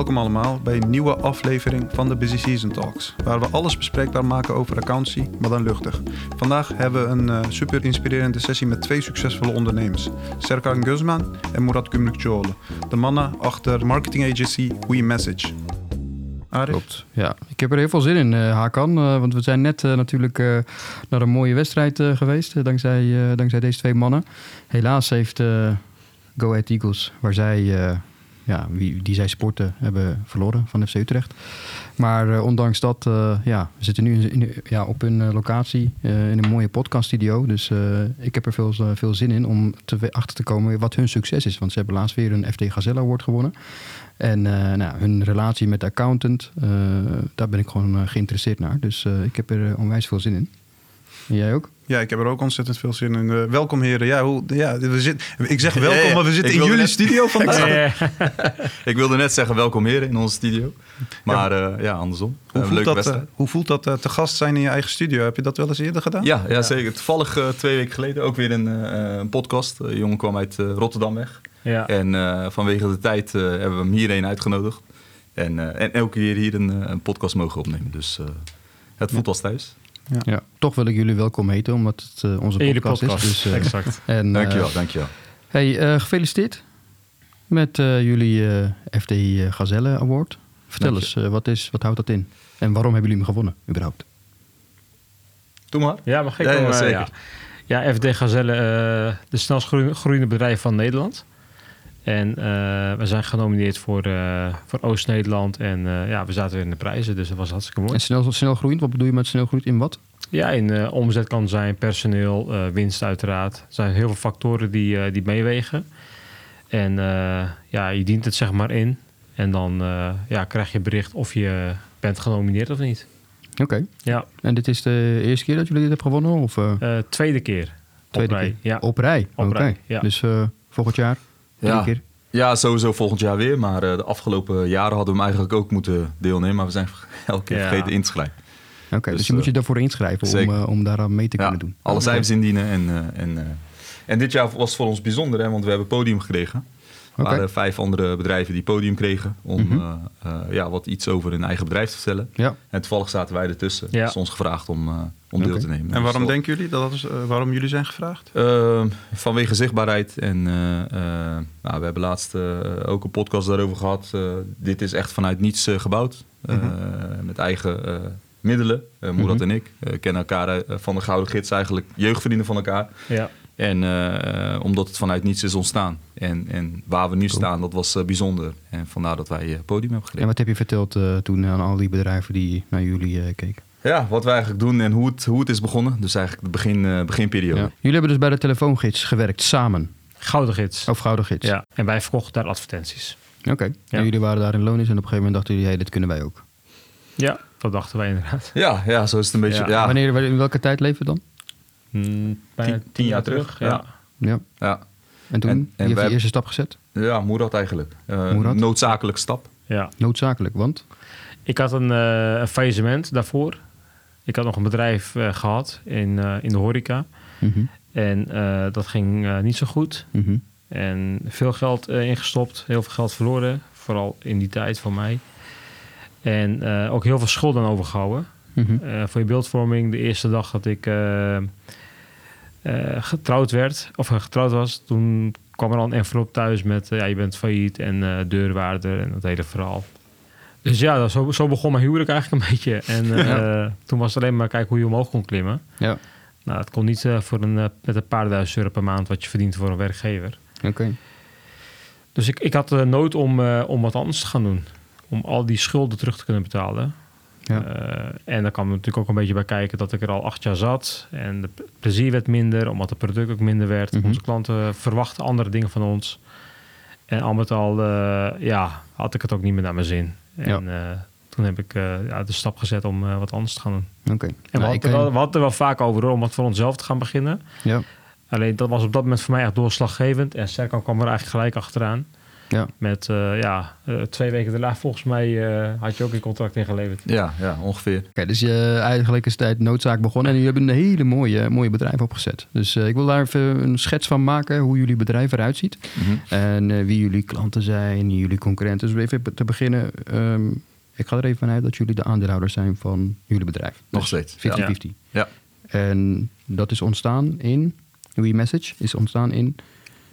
welkom allemaal bij een nieuwe aflevering van de Busy Season Talks, waar we alles bespreekbaar maken over accountancy, maar dan luchtig. Vandaag hebben we een uh, super inspirerende sessie met twee succesvolle ondernemers, Serkan Guzman en Murat Gümrükçoğlu, de mannen achter marketing agency We Message. Arif? Klopt, ja. Ik heb er heel veel zin in, uh, Hakan. Uh, want we zijn net natuurlijk naar een mooie wedstrijd geweest, dankzij, dankzij deze twee mannen. Helaas heeft Go Eagles, waar zij ja, wie, die zij sporten hebben verloren van FC Utrecht. Maar uh, ondanks dat, uh, ja, we zitten nu in, ja, op hun uh, locatie in een mooie podcaststudio. Dus ik heb er veel, veel zin in om te, achter te komen wat hun succes is. Want ze hebben laatst weer een FT Gazelle Award gewonnen. En nou, hun relatie met de accountant, daar ben ik gewoon geïnteresseerd naar. Dus ik heb er onwijs veel zin in. Jij ook? Ja, ik heb er ook ontzettend veel zin in. Uh, welkom heren. Ja, hoe, ja, we zit, ik zeg welkom, ja, ja. maar we zitten in jullie net... studio vandaag. ik wilde net zeggen welkom heren in onze studio. Maar ja, uh, ja andersom. Hoe, voelt dat, uh, hoe voelt dat te gast zijn in je eigen studio? Heb je dat wel eens eerder gedaan? Ja, ja, zeker. Toevallig twee weken geleden ook weer een, een podcast. De jongen kwam uit Rotterdam weg. Ja. En vanwege de tijd hebben we hem hierheen uitgenodigd. En, en elke keer hier een, een podcast mogen opnemen. Dus het voelt als thuis. Ja. ja. Toch wil ik jullie welkom heten, omdat het uh, onze podcast, podcast, is. Dus, uh, exact. En, dankjewel, uh, dankjewel. Hey, gefeliciteerd met jullie FD Gazelle Award. Vertel eens, wat, is, wat houdt dat in? En waarom hebben jullie hem gewonnen, überhaupt? Doe maar. Ja, mag ik ja, ja, zeker. ja. ja, FD Gazelle, de snelst groeiende bedrijf van Nederland. En uh, we zijn genomineerd voor, uh, voor Oost-Nederland. En uh, ja, we zaten weer in de prijzen, dus dat was hartstikke mooi. En snel, snel groeiend, wat bedoel je met snel groeiend in wat? Ja, in omzet kan zijn, personeel, winst uiteraard. Er zijn heel veel factoren die, die meewegen. En ja, je dient het zeg maar in. En dan ja, krijg je bericht of je bent genomineerd of niet. Oké. Okay. Ja. En dit is de eerste keer dat jullie dit hebben gewonnen? Of, tweede keer. Tweede op rij. Keer. Ja. Op rij? Oké. Okay. Ja. Dus volgend jaar? Ja. ja, sowieso volgend jaar weer. Maar uh, de afgelopen jaren hadden we hem eigenlijk ook moeten deelnemen. Maar we zijn elke keer ja. vergeten in te schrijven. Oké, okay, dus, dus, je moet je daarvoor inschrijven om, uh, om daar mee te ja, kunnen doen. Alle cijfers indienen. En, uh, en, en dit jaar was voor ons bijzonder, hè, want we hebben podium gekregen. Er okay. waren vijf andere bedrijven die podium kregen om mm -hmm. uh, uh, ja, wat iets over hun eigen bedrijf te vertellen. Ja. En toevallig zaten wij ertussen. Ja. is ons gevraagd om, uh, om deel okay. te nemen. En waarom dus denken jullie dat, dat is, waarom jullie zijn gevraagd? Ehm, vanwege zichtbaarheid. En nou, we hebben laatst ook een podcast daarover gehad. dit is echt vanuit niets gebouwd. Mm -hmm. Met eigen middelen. Mm -hmm. en ik kennen elkaar van de Gouden Gids eigenlijk. Jeugdvrienden van elkaar. Ja. En uh, omdat het vanuit niets is ontstaan. En, en waar we nu cool. staan, dat was uh, bijzonder. En vandaar dat wij uh, podium hebben gekregen. En wat heb je verteld toen aan al die bedrijven die naar jullie keken? Ja, wat wij eigenlijk doen en hoe het, hoe het is begonnen. Dus eigenlijk de begin, beginperiode. Ja. Jullie hebben dus bij de telefoongids gewerkt, samen? Gouden Gids. Of Gouden Gids. Ja, en wij verkochten daar advertenties. Oké, okay. ja. en jullie waren daar in loondienst en op een gegeven moment dachten jullie, hey, dit kunnen wij ook. Ja, dat dachten wij inderdaad. Ja, ja zo is het een beetje. Ja. Wanneer, in welke tijd leven we dan? Hmm, bijna tien, tien, jaar terug, terug ja. ja. ja. En toen, en, en je de eerste stap gezet? Ja, Moerad eigenlijk. Uh, Moerad? Noodzakelijk stap. Ja. Noodzakelijk, want? Ik had een, uh, een faillissement daarvoor. Ik had nog een bedrijf uh, gehad in, in de horeca. Mm -hmm. En dat ging niet zo goed. Mm -hmm. En veel geld ingestopt, heel veel geld verloren. Vooral in die tijd voor mij. En ook heel veel schulden overgehouden. Mm -hmm. voor je beeldvorming, de eerste dag dat ik uh, getrouwd werd, of getrouwd was, toen kwam er al een envelop thuis met... Ja, je bent failliet en deurwaarder en dat hele verhaal. Dus ja, zo, zo begon mijn huwelijk eigenlijk een beetje. En ja. toen was het alleen maar kijken hoe je omhoog kon klimmen. Ja. Nou, het kon niet voor een, met een paar duizend euro per maand... wat je verdient voor een werkgever. Oké. Okay. Dus ik, ik had nood om, om wat anders te gaan doen. Om al die schulden terug te kunnen betalen. Ja. Uh, en daar kwam natuurlijk ook een beetje bij kijken dat ik er al acht jaar zat. En het plezier werd minder, omdat het product ook minder werd. Mm -hmm. Onze klanten verwachten andere dingen van ons. En al met al uh, ja, had ik het ook niet meer naar mijn zin. En ja. uh, toen heb ik ja, de stap gezet om wat anders te gaan doen. Okay. En nou, we, hadden wel, we hadden er wel vaak over hoor, om wat voor onszelf te gaan beginnen. Ja. Alleen dat was op dat moment voor mij echt doorslaggevend. En Serkan kwam er eigenlijk gelijk achteraan. Ja. Met ja, twee weken daarna volgens mij had je ook een contract ingeleverd. Ja, ja ongeveer. Oké, dus je eigenlijk is tijd noodzaak begonnen en jullie hebben een hele mooie, mooie bedrijf opgezet. Dus ik wil daar even een schets van maken hoe jullie bedrijf eruit ziet. Mhm. En wie jullie klanten zijn, wie jullie concurrenten. Dus even te beginnen. Ehm, ik ga er even vanuit dat jullie de aandeelhouders zijn van jullie bedrijf. Nog steeds. 50-50. Ja. ja. En dat is ontstaan in, WeMessage is ontstaan in...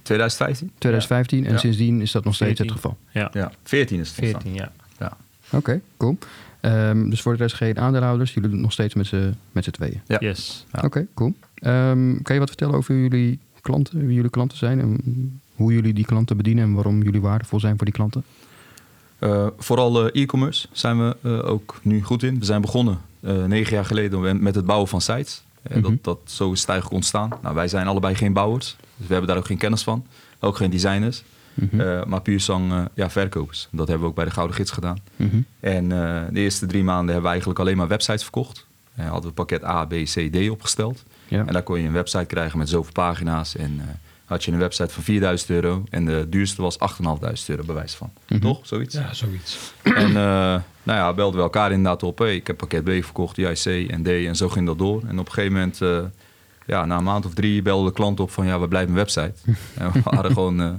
2015? 2015 en sindsdien is dat nog steeds het geval. Ja. ja, 14 is het 14, ja. ja. Oké, cool. Um, dus voor de rest geen aandeelhouders, jullie doen het nog steeds met z'n, met z'n tweeën? Ja. Yes. Oké, cool. Um, kan je wat vertellen over jullie klanten, wie jullie klanten zijn en hoe jullie die klanten bedienen en waarom jullie waardevol zijn voor die klanten? Uh, vooral uh, e-commerce zijn we uh, ook nu goed in. We zijn begonnen negen jaar geleden met het bouwen van sites. Mm dat, dat, zo is het eigenlijk ontstaan. Nou, wij zijn allebei geen bouwers, dus we hebben daar ook geen kennis van. Ook geen designers, mm -hmm. maar puur zang ja, verkopers. Dat hebben we ook bij de Gouden Gids gedaan. Mm -hmm. En de eerste drie maanden hebben we eigenlijk alleen maar websites verkocht. En hadden we pakket A, B, C, D opgesteld. Ja. En daar kon je een website krijgen met zoveel pagina's en had je een website van 4000 euro en de duurste was 8.500 euro bewijs van. Mm Toch? Zoiets? Ja, zoiets. En uh, nou ja, belden we elkaar inderdaad op. Hey, ik heb pakket B verkocht, jij C en D en zo ging dat door. En op een gegeven moment, uh, ja, na een maand of drie belde de klant op van ja, we blijven een website. en we waren gewoon uh,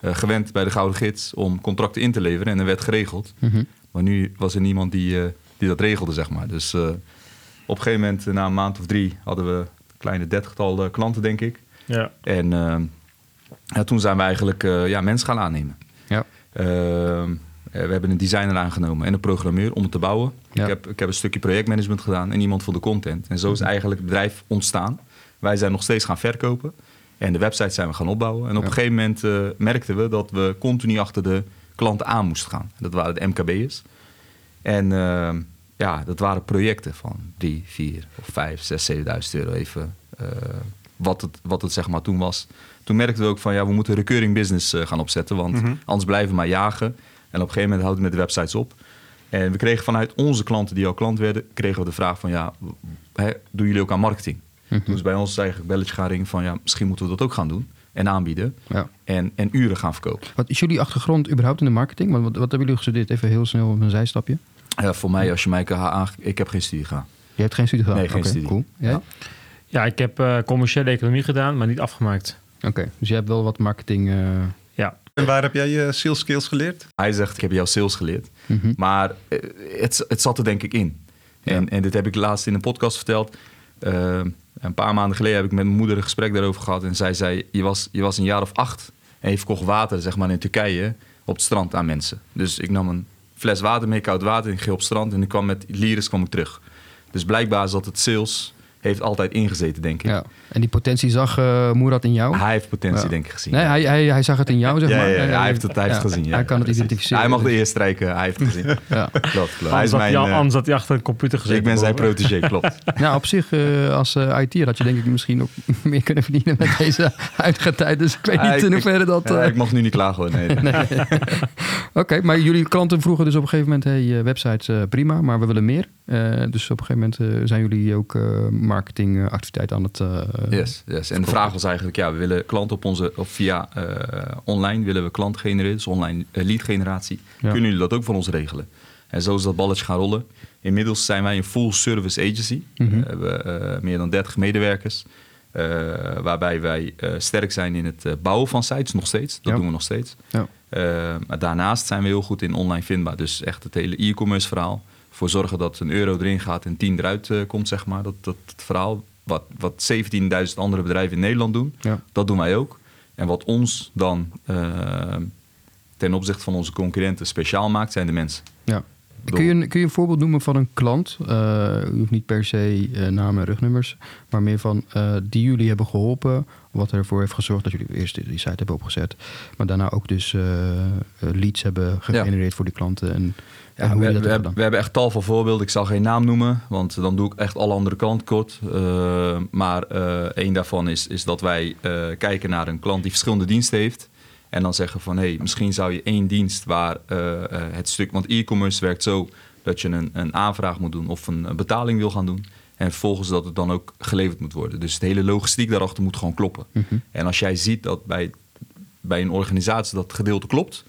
gewend bij de Gouden Gids om contracten in te leveren en er werd geregeld. Mm -hmm. Maar nu was er niemand die, die dat regelde, zeg maar. Dus op een gegeven moment, na een maand of drie, hadden we een kleine dertigtal klanten, denk ik. Ja. En uh, ja, toen zijn we eigenlijk uh, ja, mensen gaan aannemen. Ja. Uh, we hebben een designer aangenomen en een programmeur om het te bouwen. Ja. Ik, heb, ik heb een stukje projectmanagement gedaan en iemand voor de content. En zo is mhm. eigenlijk het bedrijf ontstaan. Wij zijn nog steeds gaan verkopen. En de website zijn we gaan opbouwen. En op een gegeven moment merkten we dat we continu achter de klanten aan moesten gaan. Dat waren de MKB'ers. En ja, dat waren projecten van 3, 4 of 5, 6, 7.000 euro even wat het, wat het zeg maar toen was. Toen merkten we ook van ja, we moeten recurring business gaan opzetten, want mm -hmm. anders blijven we maar jagen. En op een gegeven moment houden we met de websites op. En we kregen vanuit onze klanten die al klant werden, kregen we de vraag van ja, hè, doen jullie ook aan marketing? Mm -hmm. Toen is bij ons eigenlijk belletje gaan ringen van ja, misschien moeten we dat ook gaan doen en aanbieden ja. en, en uren gaan verkopen. Wat is jullie achtergrond überhaupt in de marketing? Wat, wat, wat hebben jullie gestudeerd? Even heel snel op een zijstapje. Ja, voor mij, als je mij kan ik heb geen studie gedaan. Je hebt geen studie gedaan? Nee, geen okay, studie. Cool. Ja. Ja, ik heb uh, commerciële economie gedaan, maar niet afgemaakt. Oké, dus je hebt wel wat marketing... Uh... Ja. En waar heb jij je sales skills geleerd? Hij zegt, ik heb jouw sales geleerd. Mm -hmm. Maar uh, het, het zat er denk ik in. Ja. En, en dit heb ik laatst in een podcast verteld. Een paar maanden geleden heb ik met mijn moeder een gesprek daarover gehad. En zij zei, je was, je was een jaar of acht en je verkocht water zeg maar, in Turkije op het strand aan mensen. Dus ik nam een fles water mee, koud water, en ging op het strand en ik kwam met liris kwam ik terug. Dus blijkbaar zat het sales heeft altijd ingezeten, denk ik. Ja. En die potentie zag uh, Moerad in jou? Hij heeft potentie, ja. denk ik, gezien. Nee, hij, hij, hij zag het in jou, zeg maar. Ja, hij heeft het, hij heeft gezien. Hij kan het identificeren. Hij mag de eerste strijken, hij heeft het gezien. ja. Klopt, klopt. Hij is mijn, Jan, anders had hij achter een computer gezeten. Ik ben zijn protégé, klopt. nou, op zich, uh, als uh, IT had je denk ik misschien ook meer kunnen verdienen met deze huidige tijd. Dus ik weet niet in hoeverre dat... ik mag nu niet klagen, hoor. Nee. nee. Oké, okay, maar jullie klanten vroegen dus op een gegeven moment... hey, websites prima, maar we willen meer. dus op een gegeven moment zijn jullie ook marketingactiviteiten aan het... yes, yes. En de vraag was eigenlijk, ja, we willen klanten op onze, of via online willen we klant genereren, dus online lead generatie. Ja. Kunnen jullie dat ook voor ons regelen? En zo is dat balletje gaan rollen. Inmiddels zijn wij een full service agency. Mm -hmm. we hebben meer dan 30 medewerkers. waarbij wij sterk zijn in het bouwen van sites, nog steeds. Dat ja. doen we nog steeds. Ja. Maar daarnaast zijn we heel goed in online vindbaar. Dus echt het hele e-commerce verhaal. Voor zorgen dat een euro erin gaat en 10 eruit komt, zeg maar. Dat, dat, dat verhaal wat, wat 17.000 andere bedrijven in Nederland doen, ja. dat doen wij ook. En wat ons dan uh, ten opzichte van onze concurrenten speciaal maakt, zijn de mensen. Ja. Kun je, kun je een voorbeeld noemen van een klant? Uh, u hoeft niet per se uh, namen en rugnummers, maar meer van uh, die jullie hebben geholpen. Wat ervoor heeft gezorgd dat jullie eerst die site hebben opgezet, maar daarna ook dus leads hebben gegenereerd ja. voor die klanten. En, ja, we, we, hebben, we, hebben echt tal van voorbeelden. Ik zal geen naam noemen, want dan doe ik echt alle andere kant kort. maar één daarvan is, is dat wij kijken naar een klant die verschillende diensten heeft. En dan zeggen van hé, hey, misschien zou je één dienst waar uh, uh, het stuk. Want e-commerce werkt zo dat je een, een aanvraag moet doen of een, een, betaling wil gaan doen. En vervolgens dat het dan ook geleverd moet worden. Dus de hele logistiek daarachter moet gewoon kloppen. Mm -hmm. En als jij ziet dat bij, bij een organisatie dat gedeelte klopt,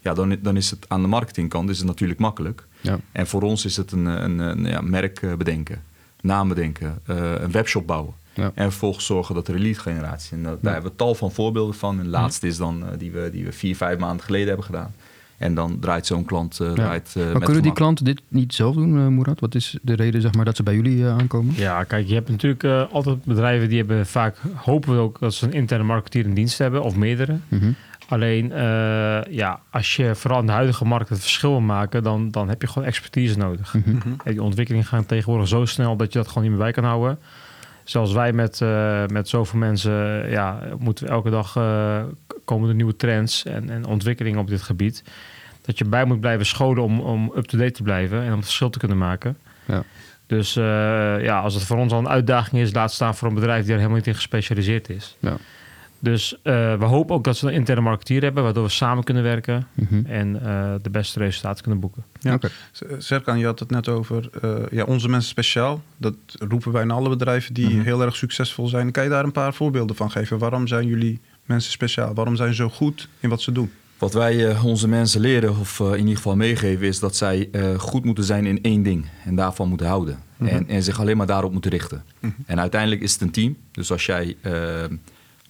ja, dan, dan is het aan de marketingkant is het natuurlijk makkelijk. Ja. En voor ons is het een, een, een ja, merk bedenken, naam bedenken, een webshop bouwen. Ja. En vervolgens zorgen dat er lead generatie. En dat, daar hebben we tal van voorbeelden van. En de laatste is dan die, we, die we vier, vijf maanden geleden hebben gedaan. En dan draait zo'n klant uh, draait, uh, Maar kunnen die klanten dit niet zelf doen, uh, Murat? Wat is de reden zeg maar, dat ze bij jullie aankomen? Ja, kijk, je hebt natuurlijk altijd bedrijven die hebben vaak... hopen we ook dat ze een interne marketeer in dienst hebben, of meerdere. Mhm. Alleen, ja, als je vooral in de huidige markt het verschil wil maken... dan, dan heb je gewoon expertise nodig. Mm Die ontwikkelingen gaan tegenwoordig zo snel... dat je dat gewoon niet meer bij kan houden. Zoals wij met, met zoveel mensen... ja, moeten we elke dag komen er nieuwe trends en, en ontwikkelingen op dit gebied dat je bij moet blijven scholen om, om up-to-date te blijven en om het verschil te kunnen maken. Ja. Dus uh, ja, als het voor ons al een uitdaging is, laat staan voor een bedrijf die er helemaal niet in gespecialiseerd is. Ja. Dus uh, we hopen ook dat ze een interne marketeer hebben, waardoor we samen kunnen werken mm-hmm. en uh, de beste resultaten kunnen boeken. Ja. Okay. Serkan, je had het net over ja, onze mensen speciaal. Dat roepen wij in alle bedrijven die mm-hmm. heel erg succesvol zijn. Kan je daar een paar voorbeelden van geven? Waarom zijn jullie mensen speciaal? Waarom zijn ze zo goed in wat ze doen? Wat wij onze mensen leren, of in ieder geval meegeven, is dat zij goed moeten zijn in één ding en daarvan moeten houden. Mm -hmm. en, en, zich alleen maar daarop moeten richten. Mm -hmm. En uiteindelijk is het een team. Dus als jij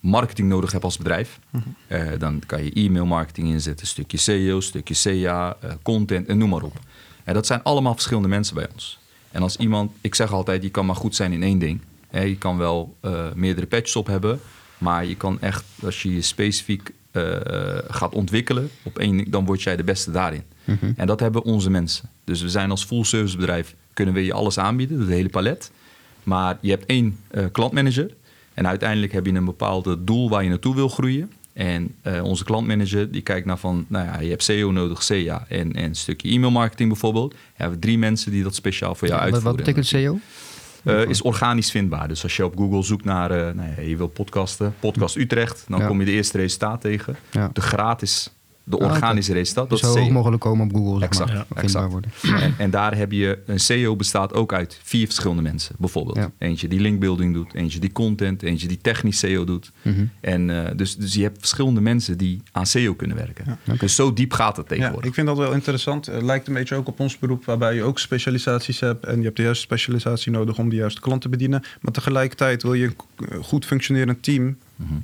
marketing nodig hebt als bedrijf, mm -hmm. dan kan je e-mail marketing inzetten, stukje SEO, stukje CA, content en noem maar op. En dat zijn allemaal verschillende mensen bij ons. En als iemand, ik zeg altijd, je kan maar goed zijn in één ding. je kan wel meerdere patches op hebben, maar je kan echt, als je je specifiek gaat ontwikkelen op één, dan word jij de beste daarin. Mhm. En dat hebben onze mensen. Dus we zijn als full service bedrijf, kunnen we je alles aanbieden, het hele palet. Maar je hebt één klantmanager en uiteindelijk heb je een bepaald doel waar je naartoe wil groeien. En uh, onze klantmanager die kijkt naar van, nou ja, je hebt SEO nodig, CA en, en een stukje e-mail marketing bijvoorbeeld. We hebben drie mensen die dat speciaal voor jou ja, uitvoeren. Wat betekent SEO? Uh, is organisch vindbaar. Dus als je op Google zoekt naar, uh, nou ja, je wil podcasten, podcast Utrecht, dan kom je de eerste resultaat tegen. De gratis de ah, organische ah, resultaat. Dat zo hoog mogelijk komen op Google. Zeg exact. Maar, exact. Worden. En, en, daar heb je een SEO bestaat ook uit vier verschillende mensen, bijvoorbeeld. Eentje die linkbuilding doet, eentje die content, eentje die technisch SEO doet. Mhm. En uh, dus, dus je hebt verschillende mensen die aan SEO kunnen werken. Dus zo diep gaat het tegenwoordig. ik vind dat wel interessant. Het lijkt een beetje ook op ons beroep, waarbij je ook specialisaties hebt en je hebt de juiste specialisatie nodig om de juiste klant te bedienen. Maar tegelijkertijd wil je een goed functionerend team. Mhm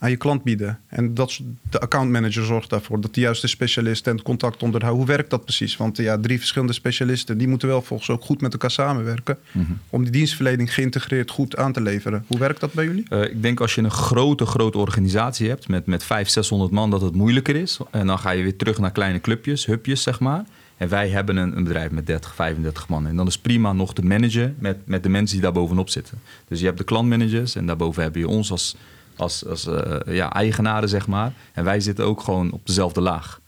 aan je klant bieden. En dat, de accountmanager zorgt daarvoor dat de juiste specialist en het contact onderhoudt. Hoe werkt dat precies? Want ja, drie verschillende specialisten die moeten wel volgens ook goed met elkaar samenwerken. Mhm. om die dienstverlening geïntegreerd goed aan te leveren. Hoe werkt dat bij jullie? Uh, ik denk als je een grote, grote organisatie hebt met, met 500, 600 man, dat het moeilijker is. En dan ga je weer terug naar kleine clubjes, hubjes zeg maar. En wij hebben een, een, bedrijf met 30, 35 man. En dan is prima nog te managen met, met de mensen die daar bovenop zitten. Dus je hebt de klantmanagers en daarboven heb je ons als als, als uh, ja, eigenaren, zeg maar. En wij zitten ook gewoon op dezelfde laag.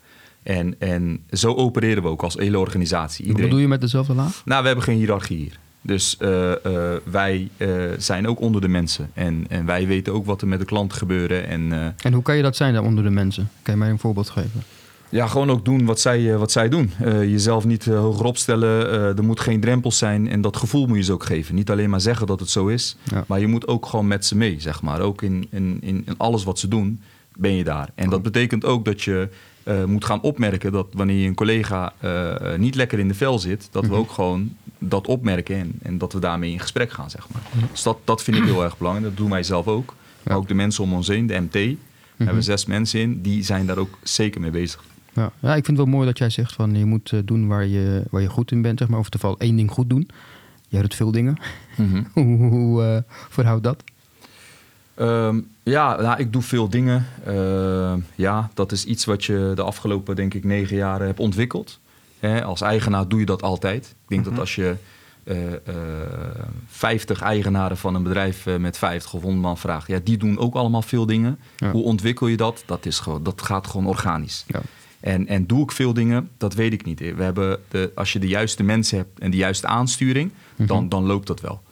En, en zo opereren we ook als hele organisatie. Iedereen... Wat bedoel je met dezelfde laag? Nou, we hebben geen hiërarchie hier. Dus uh, uh, wij zijn ook onder de mensen. En, en wij weten ook wat er met de klant gebeuren. En, en hoe kan je dat zijn daar onder de mensen? Kan je mij een voorbeeld geven? Ja, gewoon ook doen wat zij, wat zij doen. Uh, jezelf niet uh, hoger opstellen. Uh, er moet geen drempels zijn. En dat gevoel moet je ze ook geven. Niet alleen maar zeggen dat het zo is. Maar je moet ook gewoon met ze mee, zeg maar. Ook in, in, in, alles wat ze doen, ben je daar. En dat betekent ook dat je moet gaan opmerken... dat wanneer je een collega niet lekker in de vel zit... dat we mhm. ook gewoon dat opmerken en, en, dat we daarmee in gesprek gaan, zeg maar. Mhm. Dus dat, dat vind ik heel erg belangrijk. Dat doen wij zelf ook. Maar ook de mensen om ons heen, de MT... We hebben mhm. zes mensen in, die zijn daar ook zeker mee bezig. Ja. ja, ik vind het wel mooi dat jij zegt van je moet eh, doen waar je, waar je goed in bent, zeg maar. Of in ieder geval één ding goed doen. Jij doet veel dingen. Mhm. hoe hoe uh, verhoudt dat? Ehm, ja, nou, ik doe veel dingen. Uh, ja, dat is iets wat je de afgelopen, denk ik, negen jaren hebt ontwikkeld. Hè, als eigenaar doe je dat altijd. Ik denk dat mhm. als je uh, uh, 50 eigenaren van een bedrijf met 50 of 100 man vraagt, ja, die doen ook allemaal veel dingen. Hoe ontwikkel je dat? Dat, is gewoon, dat gaat gewoon organisch. Ja. En, en doe ik veel dingen? Dat weet ik niet. We hebben de, als je de juiste mensen hebt en de juiste aansturing, mhm. dan, dan loopt dat wel.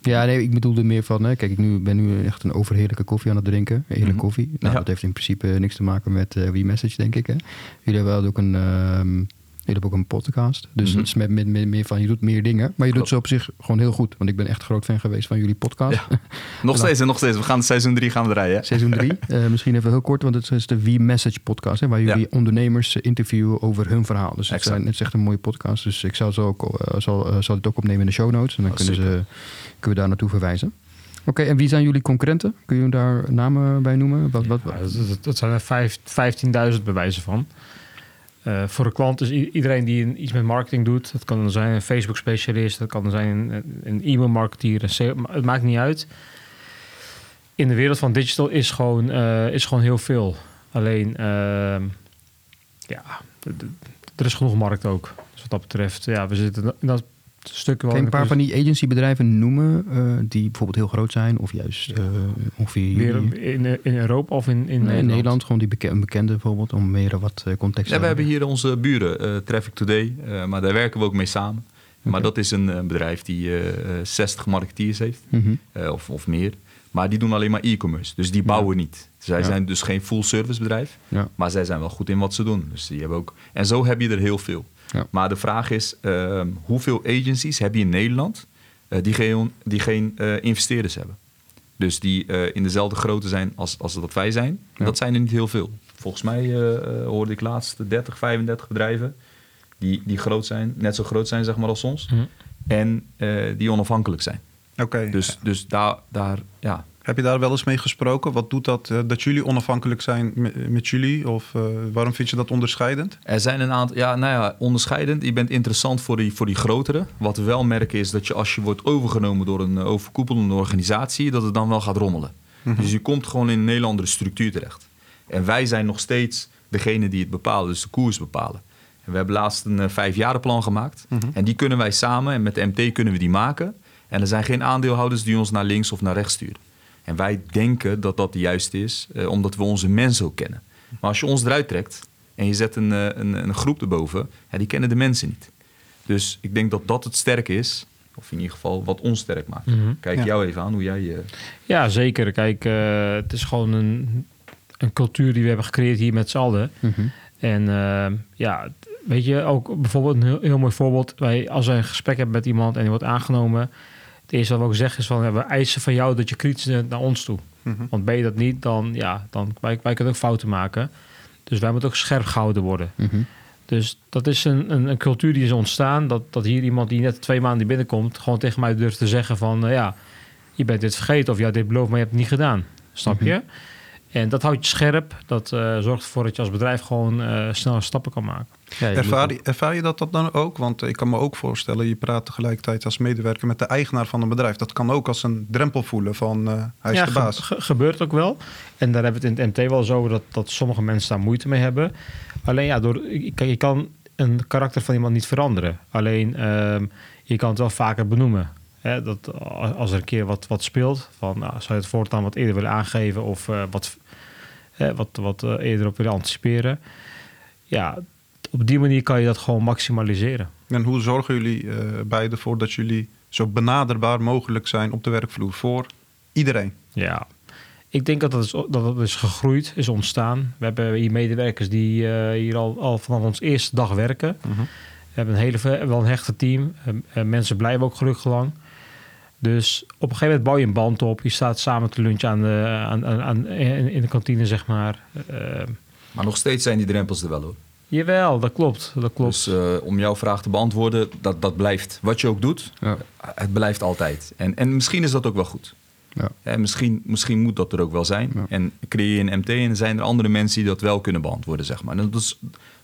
Ja, nee, ik bedoelde meer van, hè, kijk, ik nu, ben nu echt een overheerlijke koffie aan het drinken. Heerlijke mhm. koffie. Nou, dat heeft in principe niks te maken met uh, message denk ik. Hè. Jullie hebben wel ook een, ehm, Je hebt ook een podcast. Dus Mhm. het is met, met, met meer van, je doet meer dingen. Maar je doet ze op zich gewoon heel goed. Want ik ben echt groot fan geweest van jullie podcast. Ja. Nog steeds en nog steeds. We gaan seizoen 3 gaan we draaien. Seizoen 3. misschien even heel kort, want het is de V-Message podcast. Hè, waar jullie Ja. ondernemers eh, interviewen over hun verhaal. Dus het, zijn, het is echt een mooie podcast. Dus ik zal, zo ook, eh, zal, eh, zal het ook opnemen in de show notes. En dan Oh, kunnen, ze, kunnen we daar naartoe verwijzen. Oké, en wie zijn jullie concurrenten? Kun je daar namen bij noemen? Wat, wat, Ja, dat, dat- zijn er vijf- 15.000 bewijzen van. Eh, voor een klant is iedereen die iets met marketing doet. Dat kan zijn een Facebook-specialist, dat kan zijn een, e-mailmarketeer. Het maakt niet uit. In de wereld van digital is gewoon, eh, is gewoon heel veel. Alleen, ehm, ja, er is genoeg markt ook. Dus wat dat betreft, ja, we zitten in dat Kan je een paar van die agencybedrijven noemen eh, die bijvoorbeeld heel groot zijn? Of juist eh, ongeveer... Weer in, in Europa of in, in Nee, in Nederland, gewoon die bekende bijvoorbeeld, om meer wat eh, context te Ja, we hebben hier onze buren, eh, Traffic Today, eh, maar daar werken we ook mee samen. Maar dat is een, eh, bedrijf die eh, eh, 60 marketeers heeft, Mhm. eh, of, of meer. Maar die doen alleen maar e-commerce, dus die bouwen niet. Zij Ja. zijn dus geen full service bedrijf, Ja. maar zij zijn wel goed in wat ze doen. Dus die hebben ook, en zo heb je er heel veel. Ja. Maar de vraag is, ehm, hoeveel agencies heb je in Nederland eh, die geen, die geen eh, investeerders hebben? Dus die eh, in dezelfde grootte zijn als, als dat wij zijn. Ja. Dat zijn er niet heel veel. Volgens mij hoorde ik laatst 30, 35 bedrijven die, die groot zijn, net zo groot zijn zeg maar als ons. Mhm. En eh, die onafhankelijk zijn. Oké. Dus, dus daar, daar, ja, Heb je daar wel eens mee gesproken? Wat doet dat, eh, dat jullie onafhankelijk zijn met, jullie? Of eh, waarom vind je dat onderscheidend? Er zijn een aantal, ja, nou ja, onderscheidend. Je bent interessant voor die, voor die grotere. Wat we wel merken is dat je als je wordt overgenomen door een eh, overkoepelende organisatie, dat het dan wel gaat rommelen. Dus je komt gewoon in een hele andere structuur terecht. En wij zijn nog steeds degene die het bepalen, dus de koers bepalen. En we hebben laatst een uh, vijfjarenplan gemaakt. En die kunnen wij samen, en met de MT kunnen we die maken. En er zijn geen aandeelhouders die ons naar links of naar rechts sturen. En wij denken dat dat de juiste is, eh, omdat we onze mensen ook kennen. Maar als je ons eruit trekt en je zet een, eh, een, een groep erboven, ja, die kennen de mensen niet. Dus ik denk dat dat het sterke is, of in ieder geval wat ons sterk maakt. Mhm. Kijk Ja. jou even aan, hoe jij... eh, Ja, zeker. Kijk, eh, het is gewoon een, een cultuur die we hebben gecreëerd hier met z'n allen. Mhm. En ja, weet je, ook bijvoorbeeld een heel, heel mooi voorbeeld. Wij, als wij een gesprek hebben met iemand en die wordt aangenomen... het eerste wat we ook zeggen is van... ja, we eisen van jou dat je kritisch bent naar ons toe. Mhm. Want ben je dat niet, dan... Ja, dan wij, wij kunnen ook fouten maken. Dus wij moeten ook scherp gehouden worden. Mhm. Dus dat is een, een, een cultuur die is ontstaan. Dat, dat hier iemand die net twee maanden binnenkomt... gewoon tegen mij durft te zeggen van... eh, ja, je bent dit vergeten of had dit beloofd, maar je hebt het niet gedaan. Snap je? En dat houdt je scherp. Dat eh, zorgt ervoor dat je als bedrijf gewoon eh snelle stappen kan maken. Ja, je Ervaar, je- ervaar je dat, dat dan ook? Want ik kan me ook voorstellen, je praat tegelijkertijd als medewerker met de eigenaar van een bedrijf. Dat kan ook als een drempel voelen van eh, hij is ja, de ge- baas. ge- gebeurt ook wel. En daar hebben we het in het MT wel over dat, dat sommige mensen daar moeite mee hebben. Alleen ja, door, kijk, je kan een karakter van iemand niet veranderen. Alleen ehm, je kan het wel vaker benoemen. Hè, dat als er een keer wat, wat speelt, van nou, zou je het voortaan wat eerder willen aangeven of eh, wat, hè, wat, wat eh, eerder op willen anticiperen. Ja, op die manier kan je dat gewoon maximaliseren. En hoe zorgen jullie eh beiden ervoor dat jullie zo benaderbaar mogelijk zijn op de werkvloer voor iedereen? Ja, ik denk dat dat is, dat dat is gegroeid, is ontstaan. We hebben hier medewerkers die hier al, al vanaf ons eerste dag werken. Mhm. We hebben een hele wel een hechte team. Mensen blijven ook gelukkig lang. Dus op een gegeven moment bouw je een band op. Je staat samen te lunchen aan de, aan, aan, aan- in, in de kantine, zeg maar. Eh, Maar nog steeds zijn die drempels er wel hoor. jawel, dat klopt. Dat klopt. Dus eh, om jouw vraag te beantwoorden, dat, dat blijft. Wat je ook doet, Ja. het blijft altijd. En, en misschien is dat ook wel goed. Ja. En misschien, misschien moet dat er ook wel zijn. Ja. En creëer je een MT en zijn er andere mensen die dat wel kunnen beantwoorden, zeg maar. En dat, is,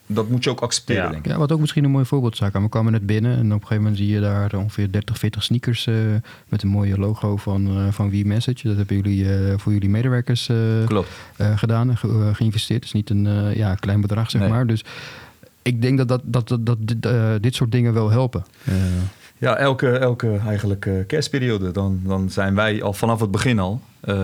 dat moet je ook accepteren, Ja. denk ik. Ja, wat ook misschien een mooi voorbeeld zou zijn. We kwamen net binnen en op een gegeven moment zie je daar ongeveer 30, 40 sneakers eh, met een mooie logo van, eh van WeMessage. Dat hebben jullie eh, voor jullie medewerkers eh, Klopt. eh, gedaan en ge- geïnvesteerd. Het is niet een eh, ja, klein bedrag, zeg Nee. maar. Dus ik denk dat, dat, dat, dat, dat dit, eh, dit soort dingen wel helpen. Ja, elke, elke eigenlijk eh, kerstperiode, dan, dan zijn wij al vanaf het begin al, eh,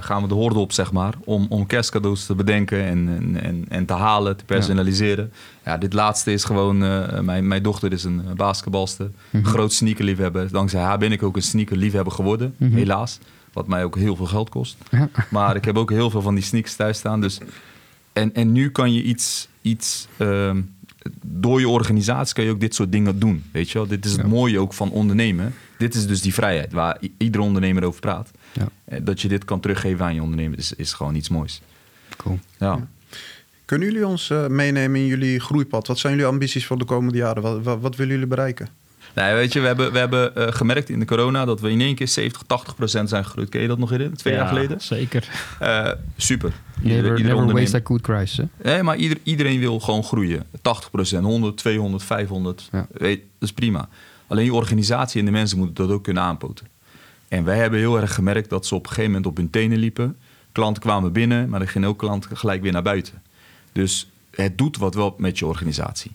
gaan we de horde op, zeg maar, om, om kerstcadeaus te bedenken en, en, en, en te halen, te personaliseren. Ja, dit laatste is gewoon, eh, mijn, mijn dochter is een basketbalster, Mhm. groot sneakerliefhebber. Dankzij haar ben ik ook een sneakerliefhebber geworden, Mhm. helaas. Wat mij ook heel veel geld kost. Ja. Maar ik heb ook heel veel van die sneakers thuis staan. Dus, en, en nu kan je iets, iets ehm, door je organisatie kan je ook dit soort dingen doen. Weet je wel? Dit is het mooie ook van ondernemen. Dit is dus die vrijheid waar iedere ondernemer over praat. Ja. Eh, dat je dit kan teruggeven aan je ondernemer is, is gewoon iets moois. Cool. Ja. Kunnen jullie ons uh, meenemen in jullie groeipad? Wat zijn jullie ambities voor de komende jaren? Wat, wat, wat willen jullie bereiken? Nee, weet je, we hebben, we hebben uh, gemerkt in de corona dat we in één keer 70, 80 procent zijn gegroeid. Ken je dat nog in? Twee ja, jaar geleden? zeker. Uh, super. Never, never waste a good crisis. Nee, maar ieder, iedereen wil gewoon groeien. 80 procent, 100, 200, 500. Ja. Weet, dat is prima. Alleen je organisatie en de mensen moeten dat ook kunnen aanpoten. En wij hebben heel erg gemerkt dat ze op een gegeven moment op hun tenen liepen. Klanten kwamen binnen, maar er gingen ook klanten gelijk weer naar buiten. Dus het doet wat wel met je organisatie.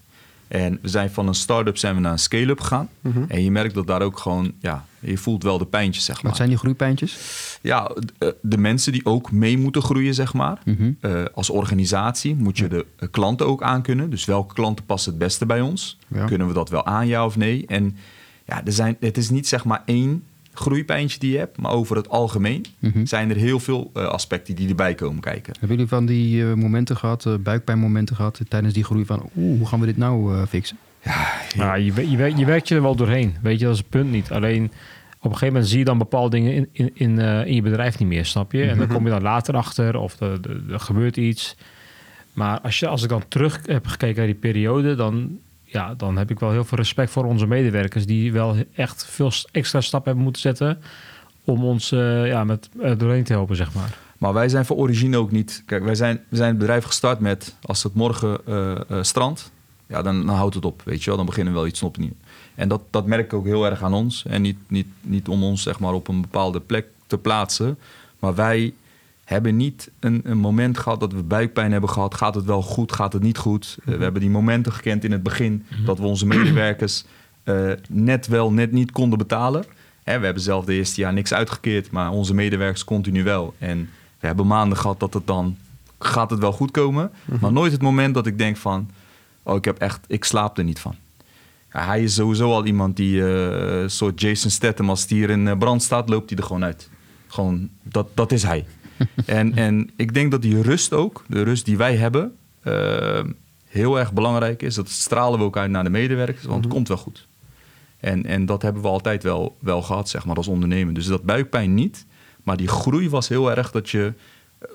En we zijn van een start-up zijn we naar een scale-up gegaan. Mhm. En je merkt dat daar ook gewoon, ja, je voelt wel de pijntjes, zeg maar. Wat zijn die groeipijntjes? Ja, de, de mensen die ook mee moeten groeien, zeg maar. Mhm. Eh, als organisatie moet je de uh, klanten ook aankunnen. Dus welke klanten passen het beste bij ons? Kunnen we dat wel aan, ja of nee? En ja, er zijn, het is niet zeg maar één groeipijntje die je hebt, maar over het algemeen mhm. zijn er heel veel uh, aspecten die erbij komen kijken. Hebben jullie van die uh, momenten gehad, uh, buikpijnmomenten gehad tijdens die groei van, oeh, hoe gaan we dit nou fixen? Ja, ja. je, je, je, werkt je er wel doorheen, weet je, dat is het punt niet. Alleen op een gegeven moment zie je dan bepaalde dingen in, in, in, in je bedrijf niet meer, snap je? En dan mhm. kom je dan later achter of er, er gebeurt iets. Maar als, je, als ik dan terug heb gekeken naar die periode, dan ja, dan heb ik wel heel veel respect voor onze medewerkers die wel echt veel extra stappen hebben moeten zetten om ons uh, ja, met uh, doorheen te helpen, zeg maar. Maar wij zijn voor origine ook niet. Kijk, wij zijn, we zijn het bedrijf gestart met als het morgen uh, strand, ja, dan, dan, houdt het op, weet je wel. Dan beginnen we wel iets opnieuw. En dat, dat merk ik ook heel erg aan ons. En niet, niet, niet om ons zeg maar op een bepaalde plek te plaatsen, maar wij hebben niet een, een, moment gehad dat we buikpijn hebben gehad. Gaat het wel goed? Gaat het niet goed? Uh, we hebben die momenten gekend in het begin mhm. dat we onze medewerkers uh, net wel, net niet konden betalen. Hè, we hebben zelf de eerste jaar niks uitgekeerd, maar onze medewerkers continu wel. En we hebben maanden gehad dat het dan gaat het wel goed komen. Mhm. Maar nooit het moment dat ik denk van, oh ik heb echt, ik slaap er niet van. Ja, hij is sowieso al iemand die uh, soort Jason Statham, als die hier in brand staat, loopt hij er gewoon uit. Gewoon, dat, dat is hij. en, en ik denk dat die rust ook, de rust die wij hebben, uh, heel erg belangrijk is. Dat stralen we ook uit naar de medewerkers, want het mhm. komt wel goed. En, en dat hebben we altijd wel, wel gehad, zeg maar, als ondernemer. Dus dat buikpijn niet. Maar die groei was heel erg dat je,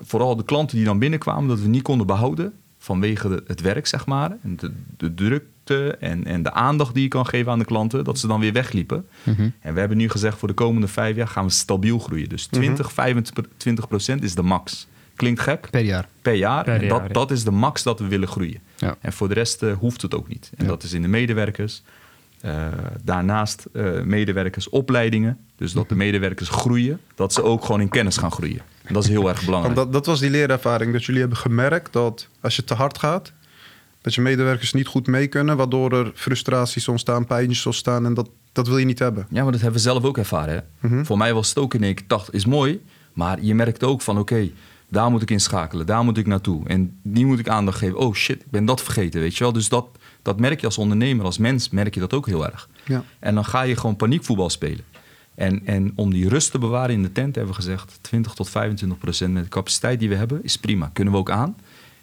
vooral de klanten die dan binnenkwamen, dat we niet konden behouden vanwege het werk, zeg maar. En de, de druk en, en de aandacht die je kan geven aan de klanten, dat ze dan weer wegliepen. Mhm. En we hebben nu gezegd voor de komende vijf jaar gaan we stabiel groeien. Dus 20, 25 procent is de max. Klinkt gek? Per jaar. Per jaar. en dat, dat is de max dat we willen groeien. Ja. En voor de rest uh, hoeft het ook niet. En dat is in de medewerkers. Uh, daarnaast uh, medewerkersopleidingen. Dus dat de mhm. medewerkers groeien. Dat ze ook gewoon in kennis gaan groeien. En dat is heel erg belangrijk. Dat, dat was die leerervaring. Dat jullie hebben gemerkt dat als je te hard gaat dat je medewerkers niet goed mee kunnen, waardoor er frustraties ontstaan, pijntjes ontstaan en dat, dat wil je niet hebben. Ja, maar dat hebben we zelf ook ervaren. Hè? Mhm. Voor mij was het ook in één keer, dacht, is mooi, maar je merkt ook van oké, daar moet ik inschakelen, daar moet ik naartoe en die moet ik aandacht geven. Oh shit, ik ben dat vergeten, weet je wel. Dus dat, dat merk je als ondernemer, als mens merk je dat ook heel erg. Ja. En dan ga je gewoon paniekvoetbal spelen. En, en om die rust te bewaren in de tent hebben we gezegd 20 tot 25 procent met de capaciteit die we hebben is prima, kunnen we ook aan.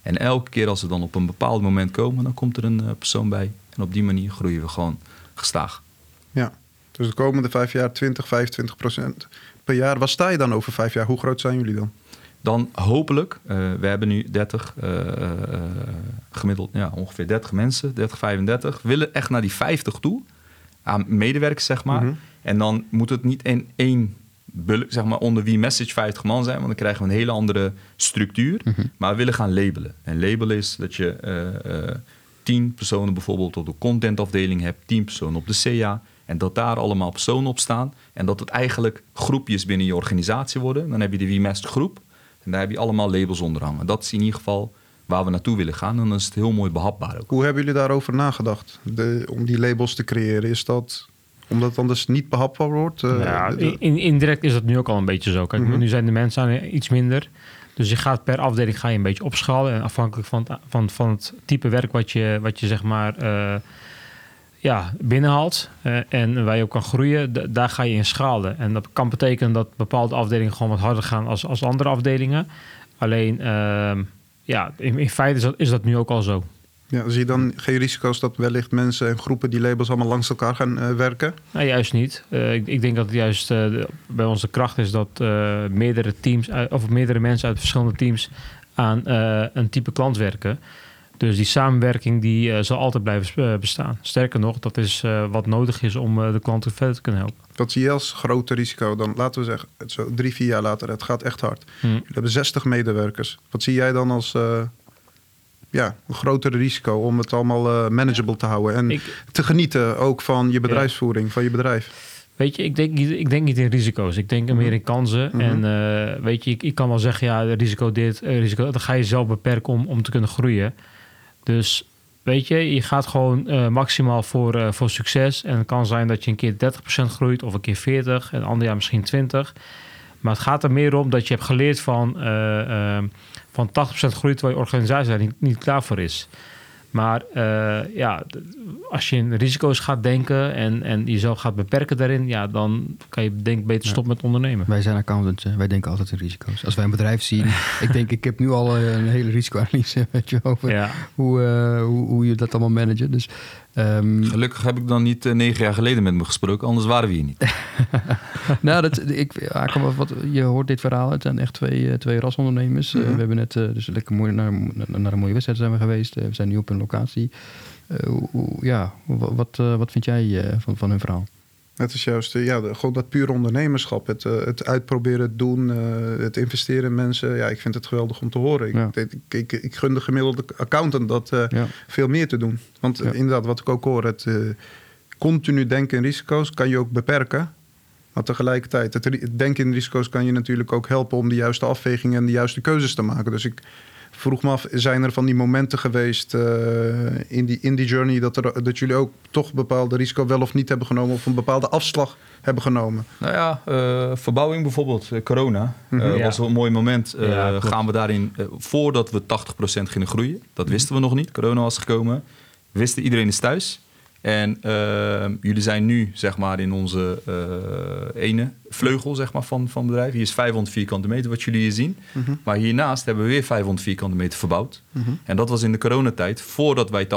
En elke keer als we dan op een bepaald moment komen, dan komt er een uh, persoon bij. En op die manier groeien we gewoon gestaag. Ja, dus de komende vijf jaar 20, 25 procent per jaar. Waar sta je dan over vijf jaar? Hoe groot zijn jullie dan? Dan hopelijk, uh, we hebben nu 30, uh, gemiddeld ja, ongeveer 30 mensen, 30, 35. willen echt naar die 50 toe, aan medewerkers zeg maar. Mhm. En dan moet het niet in één zeg maar, onder wie message 50 man zijn, want dan krijgen we een hele andere structuur. Mhm. Maar we willen gaan labelen. En labelen is dat je uh, uh, tien personen bijvoorbeeld op de contentafdeling hebt, tien personen op de CA. En dat daar allemaal personen op staan. En dat het eigenlijk groepjes binnen je organisatie worden. Dan heb je de WeMaster groep. En daar heb je allemaal labels onder hangen. Dat is in ieder geval waar we naartoe willen gaan. En dan is het heel mooi behapbaar ook. Hoe hebben jullie daarover nagedacht? De, om die labels te creëren? Is dat omdat het anders niet behapbaar wordt? Uh, ja, in, indirect is dat nu ook al een beetje zo. Kijk, mhm. nu zijn de mensen aan iets minder. Dus je gaat per afdeling ga je een beetje opschalen. En afhankelijk van het, van, van het type werk wat je, wat je zeg maar uh, ja, binnenhaalt. Uh, en waar je ook kan groeien, daar ga je in schalen. En dat kan betekenen dat bepaalde afdelingen gewoon wat harder gaan als, als andere afdelingen. Alleen, ehm, ja, in, in feite is dat, is dat nu ook al zo. Ja, zie je dan geen risico's dat wellicht mensen en groepen die labels allemaal langs elkaar gaan uh, werken? Nou, juist niet. Uh, ik, ik, denk dat het juist uh, bij onze kracht is dat meerdere teams of meerdere mensen uit verschillende teams aan een type klant werken. Dus die samenwerking die zal altijd blijven bestaan. Sterker nog, dat is wat nodig is om de klanten verder te kunnen helpen. Wat zie je als grote risico? Dan laten we zeggen, zo drie, vier jaar later, het gaat echt hard. Hmm. Jullie hebben 60 medewerkers. Wat zie jij dan als ja, een grotere risico om het allemaal uh, manageable te houden. En te genieten ook van je bedrijfsvoering, van je bedrijf. Weet je, ik denk, ik denk niet in risico's. Ik denk meer in kansen. Mhm. En uh, weet je, ik, ik, kan wel zeggen, ja, risico dit, uh, risico Dan ga je zelf beperken om, om te kunnen groeien. Dus weet je, je gaat gewoon maximaal voor, voor succes. En het kan zijn dat je een keer 30% groeit of een keer 40% en een ander jaar misschien 20%. Maar het gaat er meer om dat je hebt geleerd van van 80% groei terwijl je organisatie daar niet, niet klaar voor is. Maar uh, ja, als je in risico's gaat denken en, en jezelf gaat beperken daarin, ja, dan kan je denk beter stoppen met ondernemen. Wij zijn accountants, wij denken altijd in risico's. Als wij een bedrijf zien, ik denk, ik heb nu al eh, een hele risicoanalyse weet je, over hoe, uh, hoe, hoe, je dat allemaal managen. Dus Um, Gelukkig heb ik dan niet uh, negen jaar geleden met me gesproken, anders waren we hier niet. nou, dat, ik, wat, je hoort dit verhaal, het zijn echt twee, uh, twee rasondernemers. Uh, we hebben net dus lekker mooi naar, naar een mooie wedstrijd zijn we geweest. we zijn nu op een locatie. Hoe, ja, wat, wat vind jij van, van hun verhaal? Het is juist ja, gewoon dat pure ondernemerschap. Het, uh, het uitproberen, het doen, uh, het investeren in mensen. Ja, ik vind het geweldig om te horen. Ik, ik, ik, ik, gun de gemiddelde accountant dat uh, ja. veel meer te doen. Want inderdaad, wat ik ook hoor, het continu denken in risico's kan je ook beperken. Maar tegelijkertijd, het denken in risico's kan je natuurlijk ook helpen om de juiste afwegingen en de juiste keuzes te maken. Dus ik, vroeg me af, zijn er van die momenten geweest uh, in, die, in die journey dat, er, dat jullie ook toch bepaalde risico wel of niet hebben genomen of een bepaalde afslag hebben genomen? Nou ja, uh, verbouwing bijvoorbeeld, uh, corona mm -hmm. ja. was een mooi moment. Ja, gaan we daarin, voordat we 80% gingen groeien, dat mhm. wisten we nog niet, corona was gekomen, wisten iedereen is thuis. En uh, jullie zijn nu zeg maar in onze uh, ene vleugel zeg maar, van, van het bedrijf. Hier is 500 vierkante meter wat jullie hier zien. Mm -hmm. Maar hiernaast hebben we weer 500 vierkante meter verbouwd. Mm -hmm. En dat was in de coronatijd, voordat wij 80%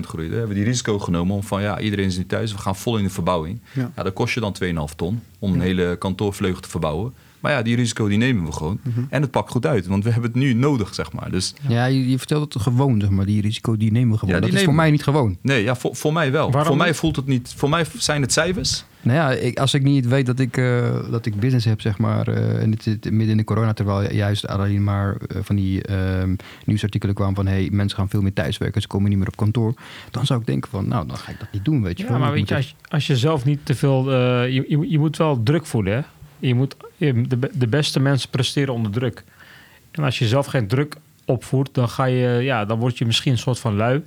groeiden. Hebben we die risico genomen om van ja, iedereen is nu thuis. We gaan vol in de verbouwing. Ja. ja dat kost je dan 2,5 ton om een hele kantoorvleugel te verbouwen. Maar ja, die risico die nemen we gewoon. Mhm. En het pakt goed uit, want we hebben het nu nodig, zeg maar. Dus, ja, je, je vertelt het gewoon, zeg maar. Die risico die nemen we gewoon. Ja, dat is voor mij niet gewoon. Nee, ja, voor, voor mij wel. Waarom? Voor mij voelt het niet... Voor mij zijn het cijfers. Nou ja, ik, als ik niet weet dat ik, uh, dat ik business heb, zeg maar, uh, en het zit midden in de corona, terwijl juist alleen maar uh, van die ehm, nieuwsartikelen kwamen van, hey, mensen gaan veel meer thuiswerken, ze komen niet meer op kantoor, dan zou ik denken van, nou, dan ga ik dat niet doen, weet je. Ja, maar weet je, als, als je zelf niet te veel, je, je, je moet wel druk voelen, hè? Je moet, de, de beste mensen presteren onder druk. En als je zelf geen druk opvoert, dan, ga je, ja, dan word je misschien een soort van lui.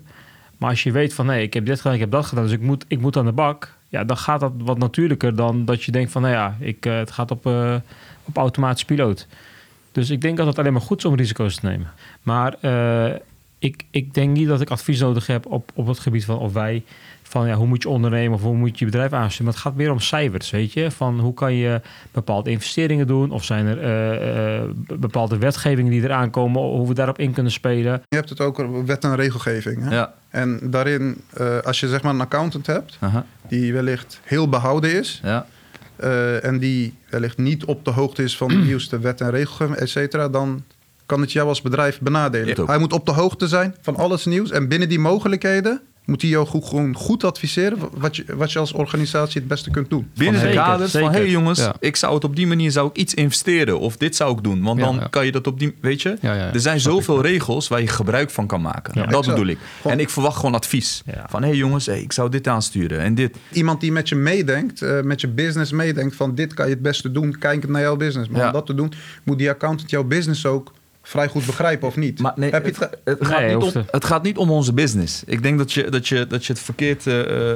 Maar als je weet van nee, ik heb dit gedaan, ik heb dat gedaan, dus ik moet, ik moet aan de bak. Ja, dan gaat dat wat natuurlijker dan dat je denkt van nou ja, ik, uh, het gaat op, uh, op automatisch piloot. Dus ik denk dat het alleen maar goed is om risico's te nemen. Maar uh, ik, ik denk niet dat ik advies nodig heb op, op het gebied van of wij van ja, hoe moet je ondernemen of hoe moet je je bedrijf aansturen. Maar het gaat meer om cijfers, weet je. Van hoe kan je bepaalde investeringen doen? Of zijn er uh, uh, bepaalde wetgevingen die eraan komen, hoe we daarop in kunnen spelen? Je hebt het ook over wet en regelgeving. Hè? Ja. En daarin, uh, als je zeg maar een accountant hebt, die wellicht heel behouden is. Ja. en die wellicht niet op de hoogte is van de nieuwste wet en regelgeving, et cetera, dan kan het jou als bedrijf benadelen. Hij moet op de hoogte zijn van alles nieuws en binnen die mogelijkheden moet hij jou goed, gewoon goed adviseren wat je, wat je als organisatie het beste kunt doen. Binnen de kaders van, hé hey jongens, ik zou het op die manier zou ik iets investeren of dit zou ik doen. Want dan kan je dat op die, weet je. er zijn zoveel regels waar je gebruik van kan maken. Dat bedoel ik. En ik verwacht gewoon advies. Van, hé hey jongens, hey, ik zou dit aansturen en dit. Iemand die met je meedenkt, uh, met je business meedenkt van dit kan je het beste doen, kijk naar jouw business. Maar om dat te doen, moet die accountant jouw business ook vrij goed begrijpen, of niet? Maar nee, Heb je het, het, gaat niet om, het gaat niet om onze business. Ik denk dat je, dat je, dat je het verkeerd uh, uh,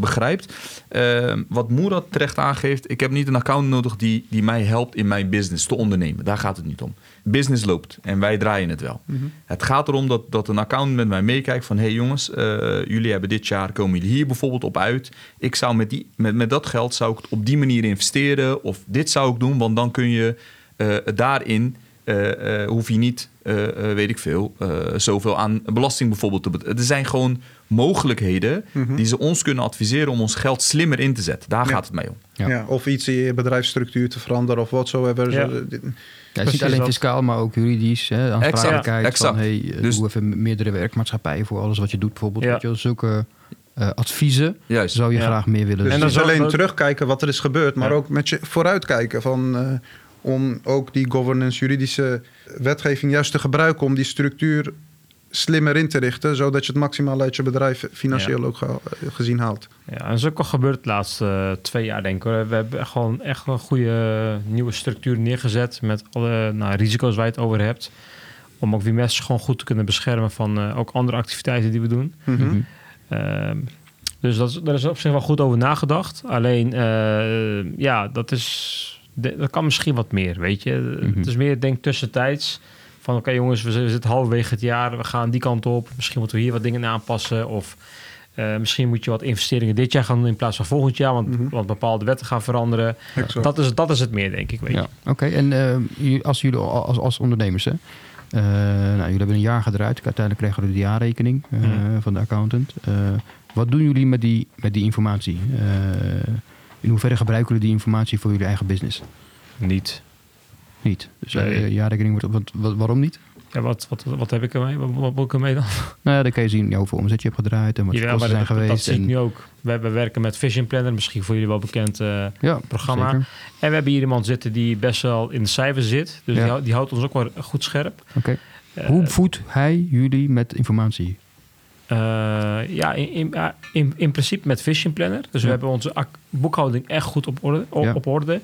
begrijpt. Ehm, wat Moerad terecht aangeeft, ik heb niet een account nodig die, die mij helpt in mijn business te ondernemen. Daar gaat het niet om. Business loopt en wij draaien het wel. Mhm. Het gaat erom dat, dat een account met mij meekijkt van... hé hey jongens, jullie hebben dit jaar, komen jullie hier bijvoorbeeld op uit. Ik zou met, die, met, met dat geld zou ik op die manier investeren... of dit zou ik doen, want dan kun je daarin eh, eh, hoef je niet, eh, eh, weet ik veel, eh, zoveel aan belasting bijvoorbeeld te betalen. Er zijn gewoon mogelijkheden Mhm. die ze ons kunnen adviseren om ons geld slimmer in te zetten. Daar Ja. gaat het mee om. Ja. Ja. of iets in je bedrijfsstructuur te veranderen of whatsoever. Ja. Ja, het is Precies niet alleen fiscaal, maar ook juridisch. Hè, aansprakelijkheid exact. van hey, Dus- doe even meerdere werkmaatschappijen voor alles wat je doet bijvoorbeeld. Ja. Weet je, zulke eh, adviezen Juist. zou je Ja. graag meer willen. Dus En en dan alleen terugkijken wat er is gebeurd, maar Ja. ook met je vooruitkijken van eh, om ook die governance, juridische wetgeving juist te gebruiken om die structuur slimmer in te richten, zodat je het maximaal uit je bedrijf financieel ook eh, gezien haalt. Ja, en dat is ook al gebeurd de laatste eh, twee jaar, denk ik. hoor. We hebben echt gewoon echt een goede nieuwe structuur neergezet met alle nou, risico's waar je het over hebt. Om ook weer mensen gewoon goed te kunnen beschermen van eh, ook andere activiteiten die we doen. Mhm. Mhm. Ehm, dus dat is, daar is op zich wel goed over nagedacht. Alleen, eh, ja, dat, is, de- dat kan misschien wat meer, weet je. Mhm. Het is meer, denk tussentijds. Van, oké jongens, we zitten we zitten halverwege het jaar. We gaan die kant op. Misschien moeten we hier wat dingen aanpassen. Of eh, misschien moet je wat investeringen dit jaar gaan doen in plaats van volgend jaar. Want, Mhm. want bepaalde wetten gaan veranderen. Exact. Dat is, dat is het meer, denk ik. Weet je. Ja, oké. En eh, als jullie als, als ondernemers, hè, eh, nou, jullie hebben een jaar gedraaid. Uiteindelijk krijgen jullie de jaarrekening Mhm. van de accountant. Wat doen jullie met die, met die informatie? In hoeverre gebruiken jullie die informatie voor jullie eigen business? Niet. Niet. Dus Nee. eh, jaarrekening wordt op. Wat, wat- waarom niet? Ja, wat, wat, wat heb ik ermee? Wat, wat moet ik ermee dan? Nou ja, dan kan je zien ja, hoeveel omzet je hebt gedraaid en wat je Ja, kosten zijn dat, dat geweest. zie ik en- nu ook. We, we werken met Vision Planner. Misschien voor jullie wel bekend eh, ja, programma. zeker. En we hebben hier iemand zitten die best wel in de cijfers zit. Dus Ja. die, hou- die houdt ons ook wel goed scherp. Oké. Eh, Hoe voedt hij jullie met informatie? ja, in, in, ja, in, in principe met Vision Planner. Dus we Ja. hebben onze boekhouding echt goed op orde. Op, Ja. op orde.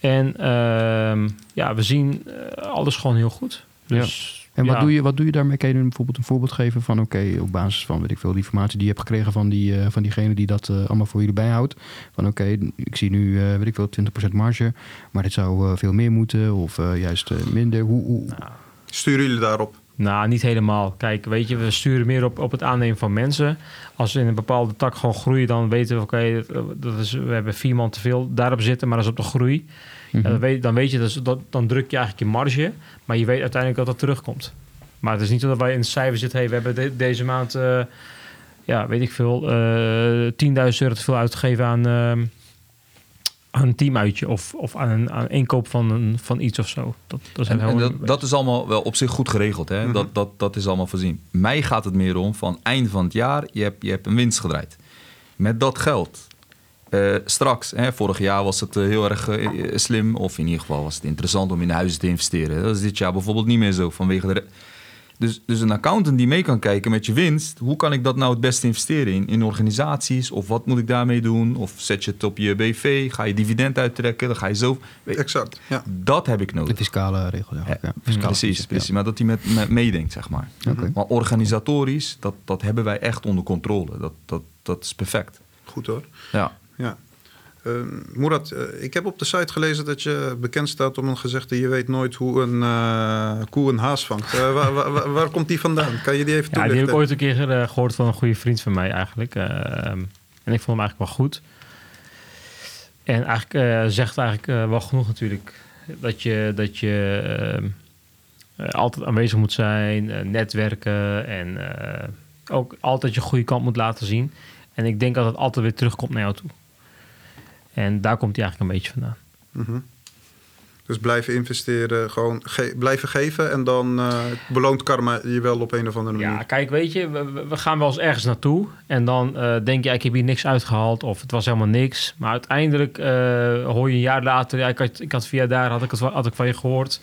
En ehm, ja, we zien eh, alles gewoon heel goed. Dus, En wat, ja. doe je, wat doe je daarmee? Kan je bijvoorbeeld een voorbeeld geven van... oké, op basis van weet ik veel, die informatie die je hebt gekregen... van, die, eh, van diegene die dat eh, allemaal voor jullie bijhoudt. Van oké, ik zie nu, eh, weet ik veel, 20% marge... maar dit zou veel meer moeten of eh, juist eh, minder. Hoe, hoe, Sturen jullie daarop? Nou, niet helemaal. Kijk, weet je, we sturen meer op, op het aannemen van mensen. Als we in een bepaalde tak gewoon groeien, dan weten we, oké, dat is, we hebben vier man te veel daarop zitten, maar dat is op de groei. Mhm. Ja, dan, weet, dan weet je, dus dat, dan druk je eigenlijk je marge, maar je weet uiteindelijk dat dat terugkomt. Maar het is niet zo dat wij in het cijfer zitten, hey, we hebben de- deze maand, eh, ja, weet ik veel, eh 10.000 euro te veel uitgegeven aan, ehm, aan een teamuitje of, of aan een aan inkoop van, een, van iets of zo. Dat, dat, is En, dat, dat is allemaal wel op zich goed geregeld. Hè? Mhm. dat, dat, dat is allemaal voorzien. Mij gaat het meer om van einde van het jaar, je hebt, je hebt een winst gedraaid. Met dat geld, eh, straks, hè, vorig jaar was het eh, heel erg eh, slim, of in ieder geval was het interessant om in huizen te investeren. Dat is dit jaar bijvoorbeeld niet meer zo vanwege de. Dus, dus een accountant die mee kan kijken met je winst, hoe kan ik dat nou het beste investeren in, in organisaties? Of wat moet ik daarmee doen? Of zet je het op je BV? Ga je dividend uittrekken? Dan ga je zo. Exact, ja. Dat heb ik nodig. de fiscale regel, ja. Ja, ja, fiscale precies, precies. Maar dat hij met, met meedenkt, zeg maar. ja. Oké. Maar organisatorisch, dat, dat hebben wij echt onder controle. Dat, dat, dat is perfect. Goed hoor. Ja. Ja. Uh, Murat, eh, ik heb op de site gelezen dat je bekend staat om een gezegde... je weet nooit hoe een eh, koe een haas vangt. Eh, waar, waar, waar- komt die vandaan? Kan je die even Ja, die toelichten? heb ik ooit een keer eh, gehoord van een goede vriend van mij eigenlijk. Ehm, en ik vond hem eigenlijk wel goed. En eigenlijk zegt eigenlijk wel genoeg natuurlijk. Dat je, dat je ehm, eh, altijd aanwezig moet zijn, netwerken en ook altijd je goede kant moet laten zien. En ik denk dat het altijd weer terugkomt naar jou toe. En daar komt hij eigenlijk een beetje vandaan. Mhm. Dus blijven investeren, gewoon ge- blijven geven... en dan eh, beloont karma je wel op een of andere manier. Ja, kijk, weet je, we, gaan wel eens ergens naartoe. En dan eh, denk je, ik heb hier niks uitgehaald. Of het was helemaal niks. Maar uiteindelijk eh, hoor je een jaar later... Ja, ik, had, ik had via daar, had ik, het, had ik van je gehoord.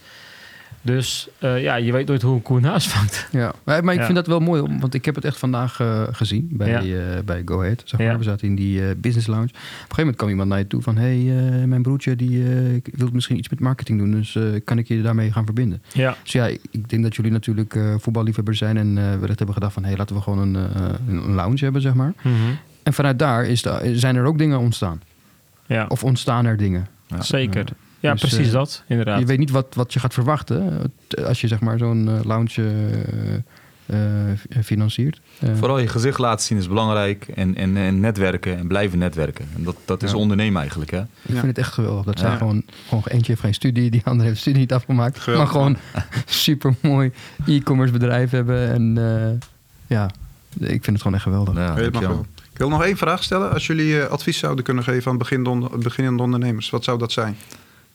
Dus eh, ja, je weet nooit hoe een koe een haas vangt. Ja, maar, maar ik Ja. vind dat wel mooi, want ik heb het echt vandaag eh, gezien bij, Ja. eh, bij Go Ahead. Zeg maar. Ja. We zaten in die eh, business lounge. Op een gegeven moment kwam iemand naar je toe van... hé, hey, eh, mijn broertje die eh, wil misschien iets met marketing doen... dus eh, kan ik je daarmee gaan verbinden? Ja, Dus ja, ik, denk dat jullie natuurlijk eh voetballiefhebbers zijn... en eh we hebben gedacht van... hé, hey, laten we gewoon een, eh, een lounge hebben, zeg maar. Mhm. En vanuit daar is de, zijn er ook dingen ontstaan. ja Of ontstaan er dingen. Ja. zeker. Ja. Ja, Dus, precies eh, dat, inderdaad. Je weet niet wat, wat je gaat verwachten. eh, Als je zeg maar zo'n eh, lounge eh, financiert. Vooral je gezicht laten zien is belangrijk. En, en, en netwerken en blijven netwerken. En dat, dat is ondernemen eigenlijk. Hè? Ik vind het echt geweldig. Dat zij gewoon, gewoon eentje heeft geen studie, die andere heeft studie niet afgemaakt. Maar gewoon super mooi e-commerce bedrijf hebben. En ja, ik vind het gewoon echt geweldig. Ja, ik wil nog één vraag stellen. Als jullie advies zouden kunnen geven aan beginnende ondernemers, wat zou dat zijn?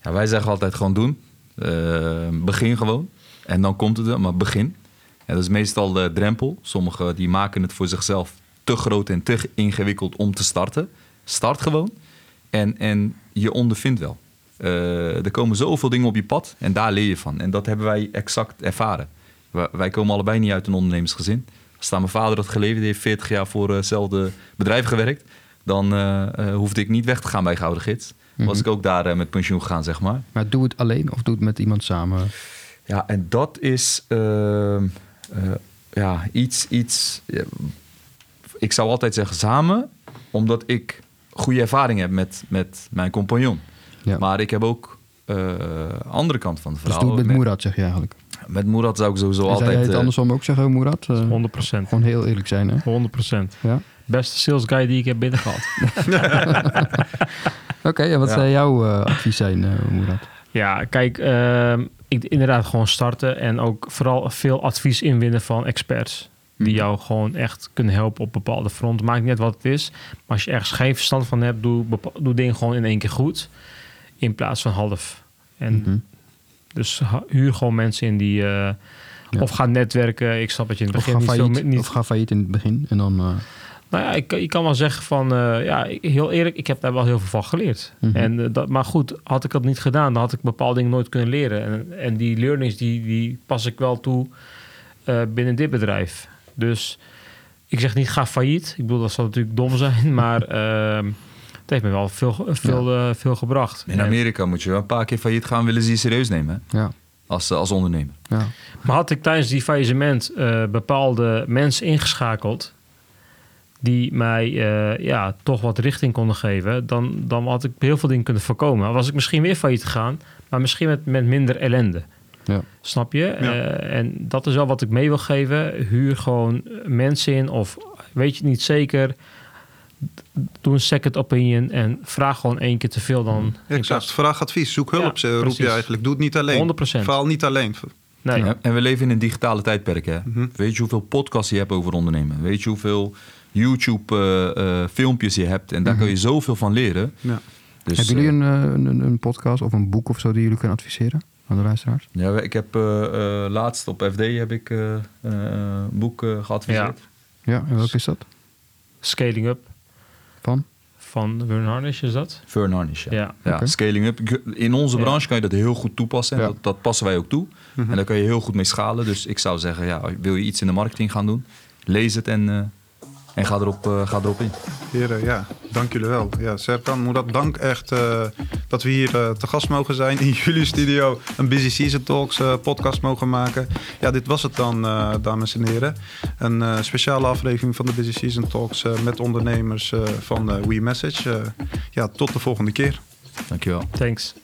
Ja, wij zeggen altijd gewoon doen. Uh, begin gewoon. En dan komt het er, maar begin. Ja, dat is meestal de drempel. Sommigen die maken het voor zichzelf te groot en te ingewikkeld om te starten. Start gewoon. En, en je ondervindt wel. Uh, er komen zoveel dingen op je pad en daar leer je van. En dat hebben wij exact ervaren. Wij, komen allebei niet uit een ondernemersgezin. Als mijn vader dat geleefd heeft, 40 jaar voor hetzelfde bedrijf gewerkt, dan uh, hoefde ik niet weg te gaan bij Gouden Gids was mhm. ik ook daar eh, met pensioen gegaan, zeg maar. Maar doe het alleen of doe het met iemand samen? Ja, en dat is ehm, eh, ja, iets, iets ik zou altijd zeggen samen, omdat ik goede ervaring heb met, met mijn compagnon. Ja. Maar ik heb ook uh, andere kant van het verhaal. Dus doe het met Moerad, zeg je eigenlijk? Met Moerad zou ik sowieso altijd... Zou je het andersom ook zeggen, Moerad? 100%. Gewoon heel eerlijk zijn, hè? 100%. Ja? Beste sales guy die ik heb binnengehad. Oké, en wat ja. zou jouw uh, advies zijn, uh, Moerad? Ja, kijk, uh, ik, inderdaad gewoon starten en ook vooral veel advies inwinnen van experts. Die mhm. jou gewoon echt kunnen helpen op bepaalde fronten. Maakt niet uit wat het is. Maar als je ergens geen verstand van hebt, doe, doe dingen gewoon in één keer goed. In plaats van half. En mhm. Dus huur gewoon mensen in die... Uh, Of ga netwerken. Ik snap dat je in het begin of ga failliet, niet... Of ga failliet in het begin en dan... Uh... Nou ja, ik, ik kan wel zeggen van, uh, ja, heel eerlijk, ik heb daar wel heel veel van geleerd. Mhm. en, uh, dat, maar goed, had ik dat niet gedaan, dan had ik bepaalde dingen nooit kunnen leren. En, en die learnings, die, die pas ik wel toe uh, binnen dit bedrijf. Dus ik zeg niet ga failliet. Ik bedoel, dat zou natuurlijk dom zijn, maar ehm, het heeft me wel veel, veel, ja. veel gebracht. In Amerika moet je wel een paar keer failliet gaan, willen ze je serieus nemen. Ja. Als, als ondernemer. Ja. Maar had ik tijdens die faillissement bepaalde mensen ingeschakeld die mij uh, ja, toch wat richting konden geven, dan, dan had ik heel veel dingen kunnen voorkomen. Was ik misschien weer failliet gegaan, maar misschien met, met minder ellende. Ja. Snap je? Uh, en dat is wel wat ik mee wil geven. Huur gewoon mensen in of weet je het niet zeker. Doe een second opinion en vraag gewoon één keer te veel dan. Exact. Vraag advies, zoek hulp, ja, roep je eigenlijk. Doe het niet alleen. 100%. Verhaal niet alleen. Nee. en we leven in een digitale tijdperk. Hè? Mhm. Weet je hoeveel podcasts je hebt over ondernemen? Weet je hoeveel YouTube-filmpjes eh, eh, je hebt. En daar kun je mhm. zoveel van leren. Ja. Dus, Hebben jullie eh, een, een, een, podcast of een boek of zo die jullie kunnen adviseren aan de luisteraars? Ja, ik heb laatst op FD heb ik een boek geadviseerd. Ja. ja, en welk is dat? Scaling Up. Van? Van Vern Harnish is dat? Vern Harnish, ja. ja. Scaling Up. In onze branche kan je dat heel goed toepassen. En dat, dat, passen wij ook toe. Mhm. En daar kan je heel goed mee schalen. Dus ik zou zeggen, ja, wil je iets in de marketing gaan doen? Lees het en en ga erop, uh, ga erop in. Heren, ja, dank jullie wel. Ja, Serkan, Moedat, dank echt uh, dat we hier uh, te gast mogen zijn in jullie studio. Een Busy Season Talks podcast mogen maken. Ja, dit was het dan, dames en heren. Een speciale aflevering van de Busy Season Talks met ondernemers van We Message. ja, tot de volgende keer. Dankjewel. Thanks.